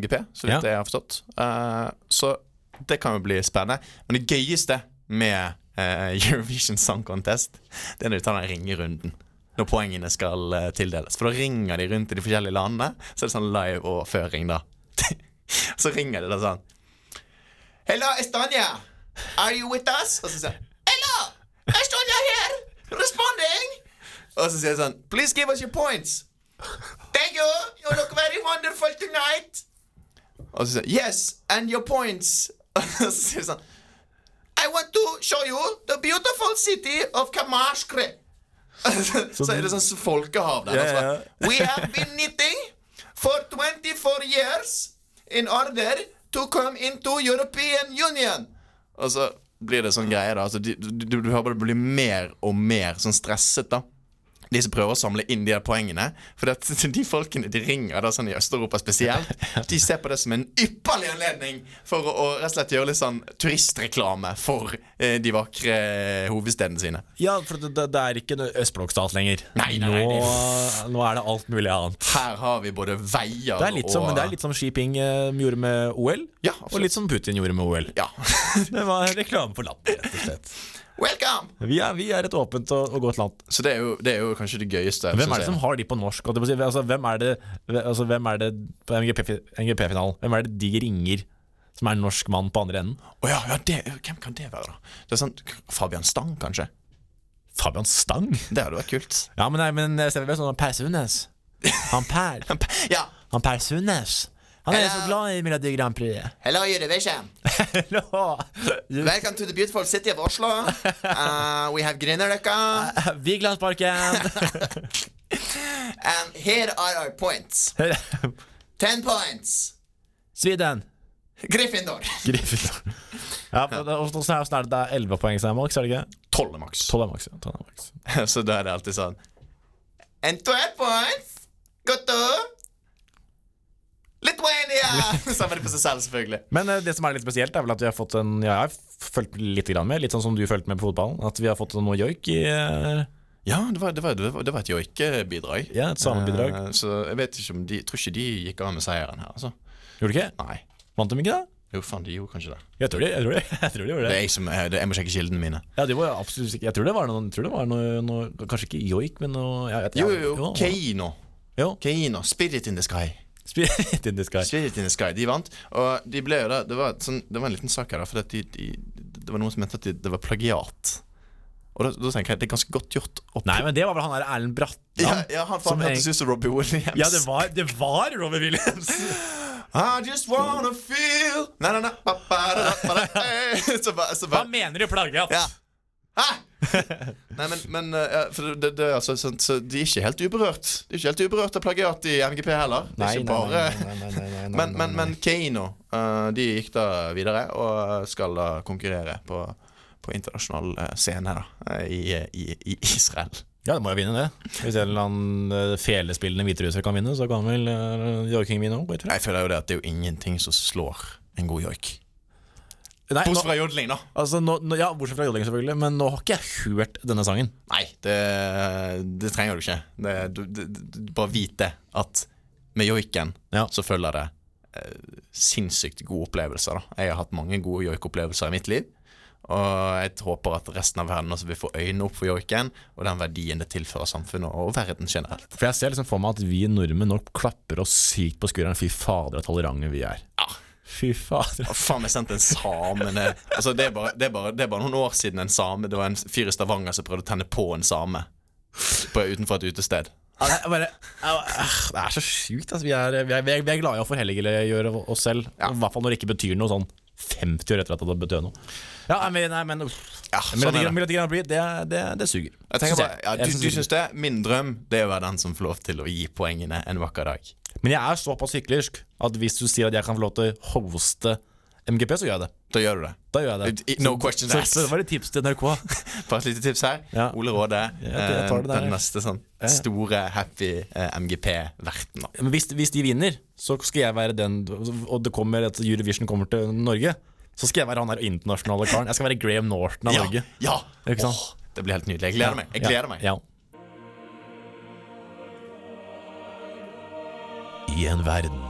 MGP, så vidt Ja. jeg har forstått. Så det kan jo bli spennende. Men det gøyeste med Eurovision Song Contest, det er når de tar den ringerunden. Når poengene skal uh, tildeles. For da ringer de rundt i de forskjellige landene. Så er det sånn live overføring, da. [laughs] så ringer de da sånn Hello, Estonia! Are you with us? Og så sier jeg Hello! Estonia here! Responding! Og så sier jeg sånn Please give us your points. Thank you! You look very wonderful tonight. Og så sier Yes, and your points. [laughs] Og så sier jeg sånn I want to show you the beautiful city of Kamashkre. [laughs] Så, er det sånn folkehav der. Ja, og ja, [laughs] We have been knitting for 24 years in order to come into European Union. Og så blir det sånn greie, da. Altså, du, du, du hører bare det blir mer og mer sånn stresset, da. De som prøver å samle inn de poengene. For [laughs] de folkene de ringer, da sånn i Øst-Europa spesielt, [laughs] de ser på det som en ypperlig anledning for å, rett og slett gjøre litt sånn turistreklame for eh, de vakre hovedstedene sine. Ja, for det, det, er ikke en østblokkstat lenger. Nei, nei, nei, nå, nå er det alt mulig annet. Her har vi både veier Det er litt som, og det er litt som Xi eh, gjorde med OL, Ja, og litt som Putin gjorde med OL. Ja. [laughs] Det var reklame for landet, rett og slett. Welcome! Vi er, vi er et åpent og, og godt land. Så det er, jo, det er jo kanskje det gøyeste. Hvem er det som har de på norsk? Altså, hvem, er det, altså, hvem er det på MGP-finalen? Hvem er det de ringer som er norsk mann på andre enden? Oh, ja, ja det, hvem kan det være, da? Det er sånn Fabian Stang, kanskje? Fabian Stang? Det hadde vært kult. Ja, men, nei, men ser vel sånn Per Sundnes. [laughs] Han Per. Ja. Han Per Sundnes. Han er Hello. så glad i Melodi Grand Prix. [laughs] Hello, Eurovision. Welcome to the beautiful city of Oslo. Uh, we have Grünerløkka. [laughs] Vigelandsparken! And [laughs] here are our points. Ten points. Sweden. Gryffindor. Gryffindor. Ja, det, er det, det er 11 poeng som er maks, er det ikke? Tolv er maks. 12 er maks. Ja, 12 maks. Så da er det alltid sånn And twelve points go to Lithuania! [laughs] Samme det på seg selv, selvfølgelig. Men eh, det som er litt spesielt, er vel at vi har fått en Ja, jeg har fulgt litt grann med, litt sånn som du fulgte med på fotballen. At vi har fått noe joik i eh, Ja, det var, det var, det var, det var et joikebidrag. Ja, et samebidrag. Eh, Så jeg vet ikke om de tror ikke de gikk av med seieren her, altså. Gjorde de ikke? Nei. Vant de ikke, da? Jo, faen, de gjorde kanskje det. Jeg tror de, jeg tror de, [laughs] jeg tror de gjorde Det det. er jeg som jeg, jeg må sjekke kildene mine. Ja, de var absolutt ikke Jeg tror det var noe, tror det var noe, noe Kanskje ikke joik, men noe jeg vet, Jo, jo, jo. Keino. Jo. Keino. Spirit in the Sky. [laughs] Spirit in the sky. Spirit in the Sky, De vant. Og de ble jo da Det var, sånn, det var en liten sak her, for de, de, det var noen som mente at de, det var plagiat. Og da, da tenker jeg det er ganske godt gjort. Opp. Nei, men det var vel han der Erlend Bratland. ja, ja, han faen hørtes ut som Robbie Williams. Ja, det var, det var Robbie Williams. [laughs] I just wanna feel na, na, na, ba, ba, da, da, ba, da. [laughs] Så bare, så Hva mener du plagiat? ja. Hæ? Nei, men, men eh, ja, for det, det, altså, så, så De er ikke helt uberørt De er ikke helt uberørt av plagiat i MGP heller. Det er ikke bare Men, men, men Keiino uh, De gikk da videre og skal da konkurrere på, på internasjonal eh, scene da eh, i, i, i Israel. Ja, det må jo vinne, det. Hvis en eller annen felespillende hviteruser kan vinne, så kan vel uh, joiking vinne òg. Jeg føler jo det at det er jo ingenting som slår en god joik. Nei, Bortsett fra jodling, da. altså, nå, nå, ja, bortsett fra jodling, selvfølgelig. Men nå har ikke jeg hørt denne sangen. Nei, det, det trenger du ikke. Det, du, du, du, bare vite. At med joiken Ja. så følger det eh, sinnssykt gode opplevelser. Da. Jeg har hatt mange gode joikopplevelser i mitt liv. Og jeg håper at resten av verden også vil få øynene opp for joiken og den verdien det tilfører samfunnet og verden generelt. For jeg ser liksom for meg at vi nordmenn nå klapper oss sykt på skulderen. Fy fader, så tolerante vi er. Ja. Fy fader. Hva faen jeg sendte en same ned altså, det, er bare, det, er bare, det er bare noen år siden en same Det var en fyr i Stavanger som prøvde å tenne på en same på, utenfor et utested. Ja, det, er bare, det er så sjukt. Altså. Vi, er, vi, er, vi, vi er glade i å forhelliggjøre oss selv. Ja. I hvert fall når det ikke betyr noe sånn 50 år etter at det betød noe. Ja, men, nei, men uff. Ja, sånn Melodi Grand Prix, det, det, det suger. Jeg tenker bare, ja, du, du syns det? Min drøm Det er å være den som får lov til å gi poengene en vakker dag. Men jeg er såpass hyklersk at hvis du sier at jeg kan få lov til å hoste MGP, så gjør jeg det. Da gjør du det. Da gjør jeg det. No questions Så, asked. så det var et tips til NRK. [laughs] Bare et lite tips her. Ja. Ole Råde. Ja, eh, der, den neste sånn store, happy eh, MGP-verten. Men hvis, hvis de vinner, så skal jeg være den Og det kommer at Eurovision kommer til Norge, så skal jeg være han der internasjonale karen. Jeg skal være Graham Norton av Norge. Ja! ja. Oh, det blir helt nydelig. Jeg gleder meg. Jeg gleder meg. Ja. I en verden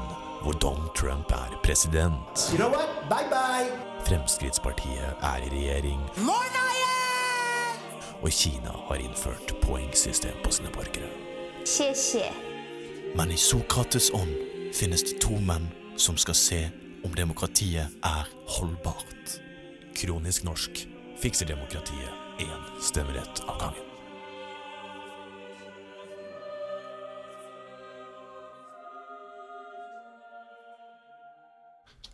hvor Donald Trump er president, You know what? Bye bye. Fremskrittspartiet er i regjering, og Kina har innført poengsystem på sine borgere. Men i Sokrates ånd finnes det to menn som skal se om demokratiet er holdbart. Kronisk norsk fikser demokratiet én stemmerett av gangen.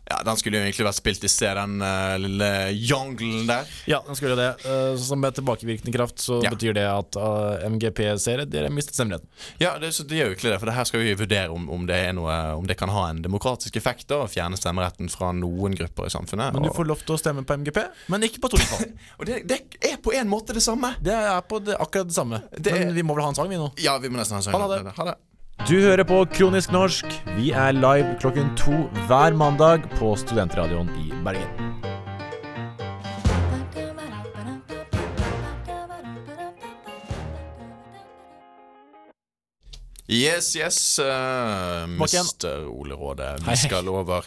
Ja, Den skulle jo egentlig vært spilt i sted, den uh, lille jonglen der. Ja, den skulle det. Uh, som med tilbakevirkende kraft så Ja. betyr det at uh, MGP-seere dere mistet stemmeretten. Ja, det, så det gjør jo ikke det, for det her skal vi vurdere om, om, det noe, om det kan ha en demokratisk effekt da, å fjerne stemmeretten fra noen grupper i samfunnet. Men du får lov til å stemme på MGP, men ikke på stortingsvalg. [laughs] og det, det er på en måte det samme. Det er på det, akkurat det samme. Det Men vi må vel ha en sang, vi nå. Ja, vi må nesten ha en sang. Ha det. Ha det. Du hører på Kronisk norsk. Vi er live klokken to hver mandag på Studentradioen i Bergen. Yes, yes, uh, mister Ole Råde. Vi skal over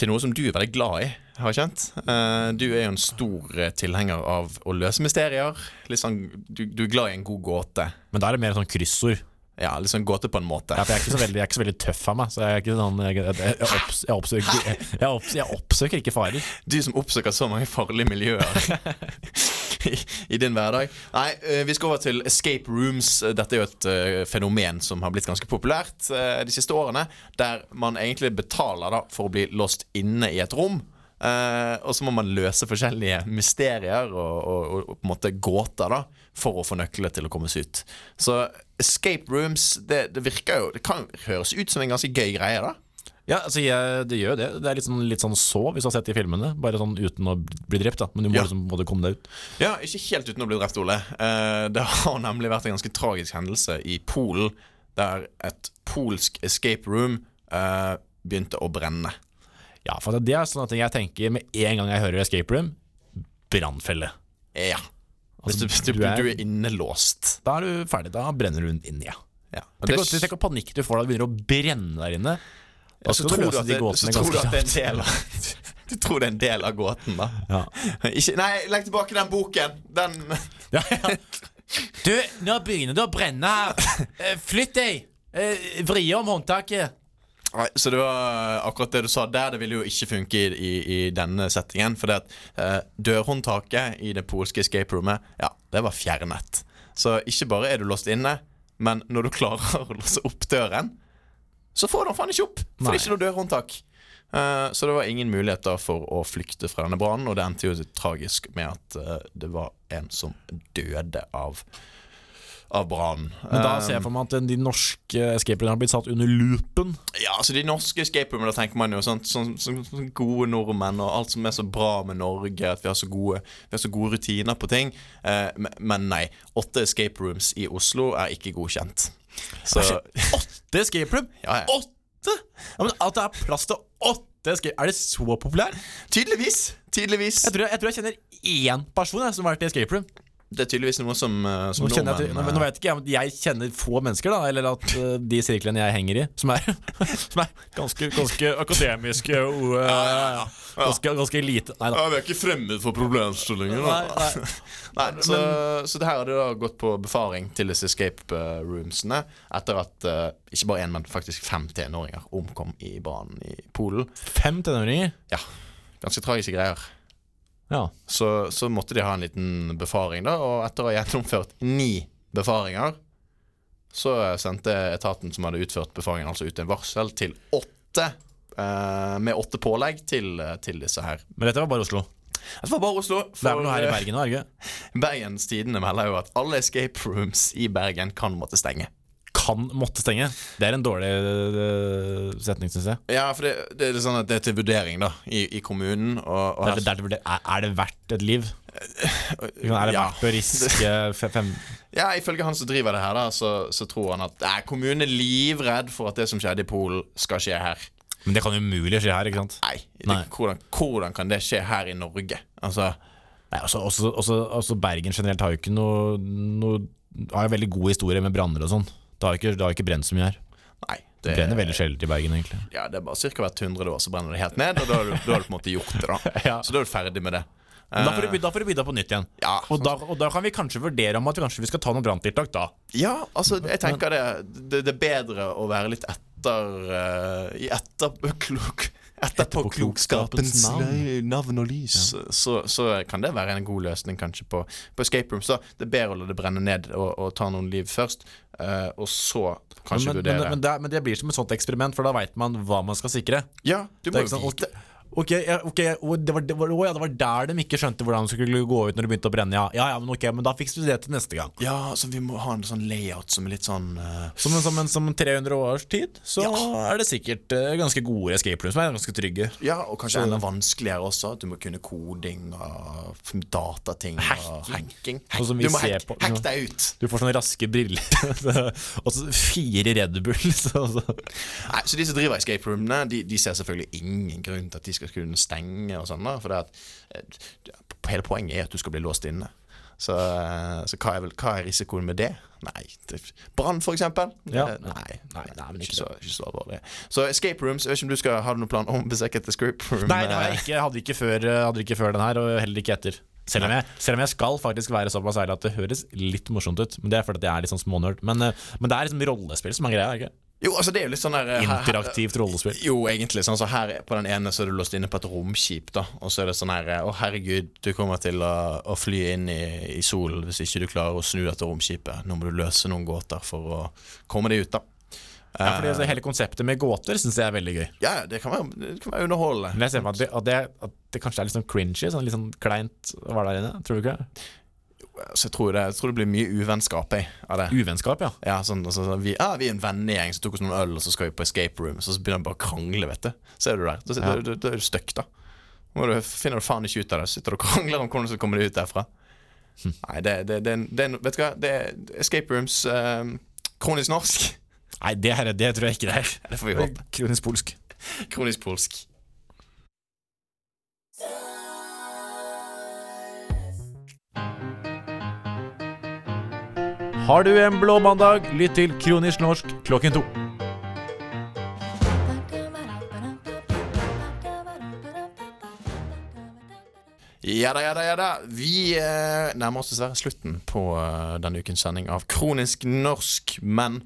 til noe som du er veldig glad i, har jeg kjent. Uh, du er jo en stor eh, tilhenger av å løse mysterier. Litt sånn, du, du er glad i en god gåte. Men da er det mer sånn kryssord. Ja, litt sånn gåte på en måte. Ja, for jeg er veldig, jeg er ikke så veldig tøff av meg. Så jeg er ikke sånn Jeg, jeg, opps, jeg, oppsøker, opps, oppsøker ikke farer. Du som oppsøker så mange farlige miljøer i, i din hverdag. Nei, eh, vi skal over til escape rooms. Dette er jo et uh, fenomen som har blitt ganske populært uh, de siste årene. Der man egentlig betaler da for å bli låst inne i et rom. Uh, og så må man løse forskjellige mysterier og, og, og, på en måte gåter da for å få nøklene til å komme seg ut. Så escape rooms, det, det virker jo Det kan høres ut som en ganske gøy greie, da. Ja, altså jeg, det gjør det. Det er litt sånn, litt sånn så, hvis du har sett de filmene. Bare sånn uten å bli drept, da. Men du må Ja. liksom både komme deg ut. Ja, ikke helt uten å bli drept, Ole. Eh, det har nemlig vært en ganske tragisk hendelse i Polen, der et polsk escape room eh, begynte å brenne. Ja, for det er sånne ting jeg tenker med en gang jeg hører Escape Room. Brannfelle. Ja. Du, Altså, hvis du, du er- du er innelåst. Da er du ferdig. Da brenner du inn, ja. Ja. Tenk, det- å- tenk hvor panikk du får da det begynner å brenne der inne. Da skal du tror du løse de det, gåtene ganske kjapt. Du tror det er en del av gåten, da. Ja. [laughs] Ikke, nei, legg tilbake den boken! Den Ja, [laughs] ja. Du, nå begynner det å brenne her. [laughs] Eh, Flytt deg! Eh, Vri om håndtaket. Nei, Så det var akkurat det du sa der, det ville jo ikke funke i, i, i denne settingen. For det at eh, dørhåndtaket i det polske escape roomet, ja, det var fjernet. Så ikke bare er du låst inne, men når du [laughs] klarer å låse opp døren, så får du den faen ikke opp. For Nei. det er ikke noe dørhåndtak. Eh, så det var ingen mulighet da for å flykte fra denne brannen, og det endte jo tragisk med at eh, det var en som døde av av brannen. Men da Eh, ser jeg for meg at de norske escape roomene har blitt satt under loopen. Ja, altså De norske escape roomene, da tenker man jo sånn, sånn, sånn, sånn gode nordmenn og alt som er så bra med Norge, at vi har så gode, vi har så gode rutiner på ting. Eh, men, nei. Åtte escape rooms i Oslo er ikke godkjent. Så Åtte escape room! Ja, ja. Åtte! Ja, men At det er plass til åtte escape Er det så populært? tydeligvis, tydeligvis Jeg tror jeg, jeg, tror jeg kjenner én person jeg, som har vært i escape room. Det er tydeligvis noe som, eh, som Nå, kjenner jeg, nå, eh, nå vet ikke jeg, jeg kjenner få mennesker, da eller at eh, de sirklene jeg henger i, som er, [laughs] som er ganske, ganske akademiske og eh, ganske, ganske lite Nei da. Ja, Vi er ikke fremmed for problemstillinger. Da. nei. Nei, [laughs] så, så det her hadde da gått på befaring til disse escape eh, roomsene etter at uh, ikke bare én, men faktisk fem tenåringer omkom i brannen i Polen. Fem tenåringer? Ja, Ganske tragiske greier. Ja. Så, så måtte de ha en liten befaring, da, og etter å ha gjennomført ni befaringer, så sendte etaten som hadde utført befaringen, altså ut en varsel til åtte. eh, med åtte pålegg til, til disse her. Men dette var bare Oslo. Det var bare Oslo. Det er vel noe her i eh, Bergen òg, ikke? Bergens Tidende melder jo at alle escape rooms i Bergen kan måtte stenge. Kan måtte stenge. Det er en dårlig eh, setning, syns jeg. Ja, for det, det er sånn at det er til vurdering da i, i kommunen. Og, og Det er, det er, det er, det verdt et liv? Er det Ja. verdt å riske [laughs] fem Ja, Ifølge han som driver det her, da så, så tror han at nei, kommunen er livredd for at det som skjedde i Polen, skal skje her. Men det kan jo umulig skje her, ikke sant? Nei, Nei. Hvordan, hvordan kan det skje her i Norge? Altså, Nei, også, også, også, også Bergen generelt har jo ikke noe, noe Har jo veldig god historie med branner og sånn. Det har ikke, det har ikke brent så mye her. nei. Det Det, brenner veldig sjelden i Bergen, egentlig. ja, det er bare ca. hvert hundrede år så brenner det helt ned, og da har du, da har du på en måte gjort det. da [laughs] Ja. Så da er du ferdig med det. Men da får, du, by- da får du begynne på nytt igjen. Ja, Og da, og da kan vi kanskje vurdere om at vi kanskje vi skal ta noen branntiltak da. Ja, altså, jeg tenker det Det, det er bedre å være litt etter uh, I etterklok [laughs] Etterpåklokskapens Etterpåklokskapens navn og lys. Så, så kan det være en god løsning kanskje på, på escape rooms. da Det er bedre å la det brenne ned og, og ta noen liv først, uh, og så kanskje men, men, vurdere. men, det, men det blir som et sånt eksperiment, for da veit man hva man skal sikre. ja, du må jo sånn, vite ja, ok, og det, var, det, var, ja, det var der de ikke skjønte hvordan de skulle gå ut når det begynte å brenne. Ja, ja, ja men ok, men da fikser vi det til neste gang. Ja, så vi må ha en sånn layout som er litt sånn uh... Som, en- som, en- som 300 års tid, så Ja. er det sikkert uh, ganske gode escape rooms som er ganske trygge. Ja, og kanskje enda vanskeligere også. At du må kunne koding og datating. Og hacking. Hack. som du må hack, på- hack deg ut! Du får sånne raske briller. [laughs] og så fire Red Bull. [laughs] Så, så. Nei, så de som driver escape roomene, de, de ser selvfølgelig ingen grunn til at de skal kunne stenge og sånn. For det at, eh, hele poenget er at du skal bli låst inne. Så, eh, så hva, er vel, hva er risikoen med det? Nei, brann eksempel? Ja. Nei, Nei, nei, men ikke, så, ikke så alvorlig. Så escape rooms, jeg vet ikke om du skal ha noen plan om å besøke et escape room? Nei, det har eh, jeg ikke. Hadde ikke før, hadde ikke før den her, og heller ikke etter. Selv om, jeg, selv om jeg skal faktisk være såpass ærlig at det høres litt morsomt ut. Men det er fordi jeg er litt sånn smånerd. Men, men det er liksom rollespill som er greia. ikke? Jo, altså det er jo litt sånn der eh, her- Interaktivt rollespill. Jo, egentlig. Sånn, så her På den ene så er du låst inne på et romskip, da. Og så er det sånn her Å, herregud, du kommer til å, å fly inn i, i solen hvis ikke du klarer å snu dette romskipet. Nå må du løse noen gåter for å komme deg ut, da. Ja, fordi altså, Hele konseptet med gåter syns jeg er veldig gøy. Ja, det kan være, det kan være underholdende. Men jeg ser for meg at det, at, det, kanskje er litt sånn cringy, sånn litt sånn kleint å være der inne. Tror du ikke? Så jeg tror det, jeg tror det blir mye uvennskap jeg, av det. Uvennskap, ja. Ja, sånn, altså, sånn, vi, ah, vi er en vennegjeng som tok oss noen øl, og så skal vi på escape room. Så begynner vi bare å krangle, vet du. Så er du der. Da, Ja. da, da, da er du stuck, da. Må du, finner du faen ikke ut av det. Sitter og krangler om hvordan du skal komme deg ut derfra. Nei, det, det, det, det, Vet du hva, det er escape rooms eh, Kronisk norsk. Nei, det, her, det tror jeg ikke det er. Det får vi håpe. Kronisk polsk. Kronisk polsk. Har du en blå mandag, lytt til Kronisk norsk klokken to. Ja da, ja da, ja da. Vi eh, nærmer oss dessverre slutten på eh, denne ukens sending av Kronisk norsk. Men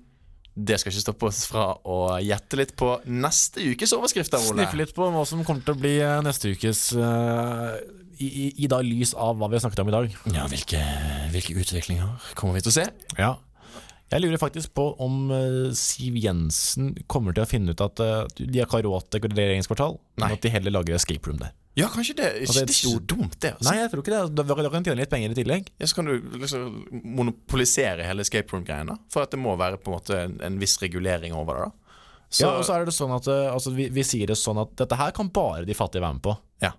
det skal ikke stoppe oss fra å gjette litt på neste ukes overskrifter, Ole. Sniffe litt på hva som kommer til å bli eh, neste ukes eh, i, i, da lys av hva vi har snakket om i dag. Ja, hvilke, hvilke utviklinger kommer vi til å se? Ja. Jeg lurer faktisk på om eh, Siv Jensen kommer til å finne ut at eh, de har ikke har råd til graderingskvartal, men at de heller lager escape room der. Ja, kanskje det. Altså, det er ikke så dumt, det. Altså. Nei, jeg tror ikke det. Da da kan du tjene litt penger i tillegg. Ja, så kan du liksom monopolisere hele escape room-greien. da For at det må være på en måte en, en viss regulering over det. da Så, Ja, og så er det sånn at eh, altså, vi, vi sier det sånn at dette her kan bare de fattige være med på. Ja.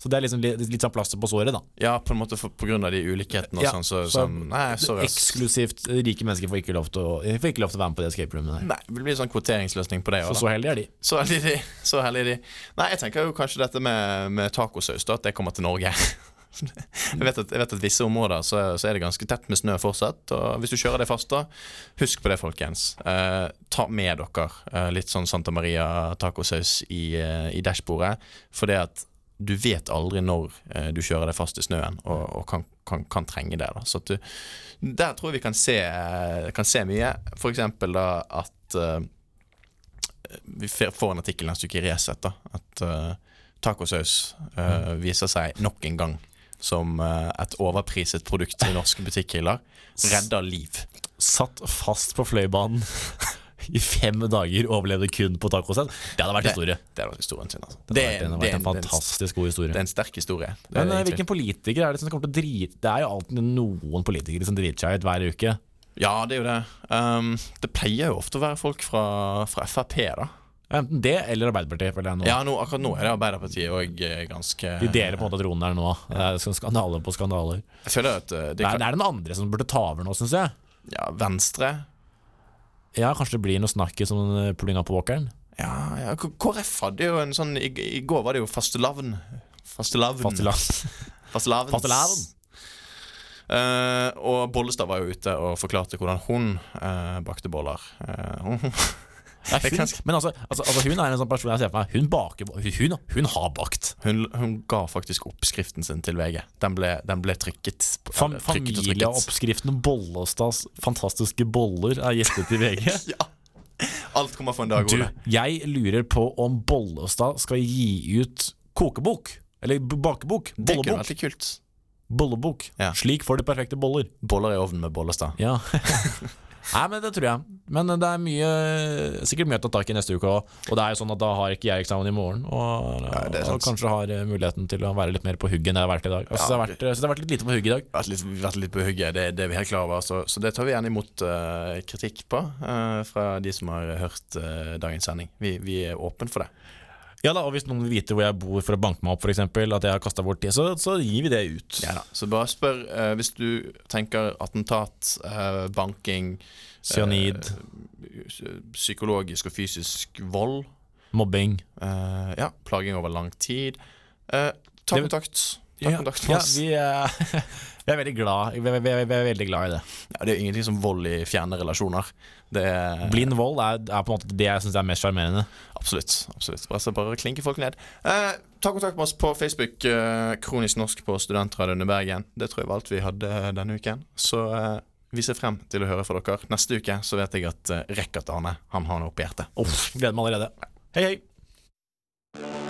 Så det er liksom litt, litt sånn plaster på såret, da. ja, på en måte for, på grunn av de ulikhetene og Ja, sånn. Så, så sånn Nei, sorry. Eksklusivt rike mennesker får ikke lov til å, ikke lov til å være med på det escape roomet der. Nei, det blir sånn kvoteringsløsning på det Så òg, så heldige er de. Så heldig de. Så heldige de. Nei, jeg tenker jo kanskje dette med, med tacosaus, da, at det kommer til Norge. [laughs] jeg, vet at, jeg vet at visse områder så, så er det ganske tett med snø fortsatt. Og hvis du kjører det fast, da, husk på det, folkens. Eh, ta med dere eh, litt sånn Santa Maria tacosaus i, eh, i dashbordet. For det at du vet aldri når eh, du kjører deg fast i snøen, og, og kan, kan, kan trenge det. da Så du, Der tror jeg vi kan se, kan se mye. Eksempel da at eh, vi får en artikkel neste uke i Resett da, at eh, tacosaus eh, viser seg nok en gang som eh, et overpriset produkt i norske butikkhyller. Redder liv. Satt fast på Fløibanen [laughs] i fem dager, overlevde kun på tacosett. Det hadde vært historie. Det hadde vært historien sin. Altså. Det, hadde vært, det hadde vært en en- det er en- fantastisk god historie. det er en sterk historie. Men det eh, hvilken politiker er det som kommer til å drite Det er jo alltid noen politikere som driter seg ut hver uke. Ja, det er jo det. Um, det pleier jo ofte å være folk fra, fra Frp, da. Enten det eller Arbeiderpartiet. føler jeg nå. Ja, nå, akkurat nå er det Arbeiderpartiet og eh, ganske De deler på en måte tronen der nå. Det er sånn på skandaler. Jeg føler at eh, Det Nei, det er den andre som burde ta over nå, syns jeg. ja, Venstre Ja, Kanskje det blir noe snakk i sånn eh, pullinga på walkeren. Ja, ja KrF hadde jo en sånn I, i går var det jo fastelavn. Fastelavn. Fastelavn. [laughs] Fastelavn. Uh, og Bollestad var jo ute og forklarte hvordan hun uh, bakte boller. Eh, hun, men altså, altså, altså, hun er en sånn person jeg ser for meg. Hun baker Hun, hun har bakt. hun, ga faktisk oppskriften sin til VG. Den ble, den ble trykket. Fam. Familieoppskriften Bollestads fantastiske boller er gjettet i VG. [laughs] Ja. Alt kommer for en dag, Du, Ole. jeg lurer på om Bollestad skal gi ut kokebok. Eller bakebok. Bollebok. Det kunne vært litt kult. Bollebok. Ja. Slik får du perfekte boller. Boller i ovnen med Bollestad. Ja. [laughs] Nei, men det tror jeg. Men det er mye sikkert mye å ta tak i neste uke òg. Og det er jo sånn at da har ikke jeg eksamen i morgen. Og, Ja, og kanskje har eh, muligheten til å være litt mer på hugget enn jeg har vært i dag. Altså, Ja, det har vært, det har vært litt lite på hugget i dag. Vært litt, vært litt på hugget, det, det er vi helt klar over. Så, så det tar vi gjerne imot uh, kritikk på uh, fra de som har hørt uh, dagens sending. Vi, vi er åpne for det. Ja da, Og hvis noen vil vite hvor jeg bor for å banke meg opp, f.eks., at jeg har kasta bort tid, så, så gir vi det ut. Ja da. Så bare spør uh, hvis du tenker attentat, uh, banking Cyanid, Uh, psykologisk og fysisk vold. mobbing. ja, plaging over lang tid. Ta Det- kontakt. Ta kontakt med ja, vi, [laughs] vi er veldig glad vi vi, vi er veldig glad i det. Ja, det er jo ingenting som vold i fjerne relasjoner. Det er Blind vold er, er på en måte det jeg syns er mest sjarmerende. Absolutt. absolutt Bare, så bare klinke folk ned. Eh, ta kontakt med oss på Facebook. Eh, Kronisk norsk på Studentradioen i Bergen. Det tror jeg var alt vi hadde denne uken. Så eh, vi ser frem til å høre fra dere. Neste uke så vet jeg at eh, Rekkert Arne han har noe på hjertet. Oh, gleder meg allerede. Hei, hei.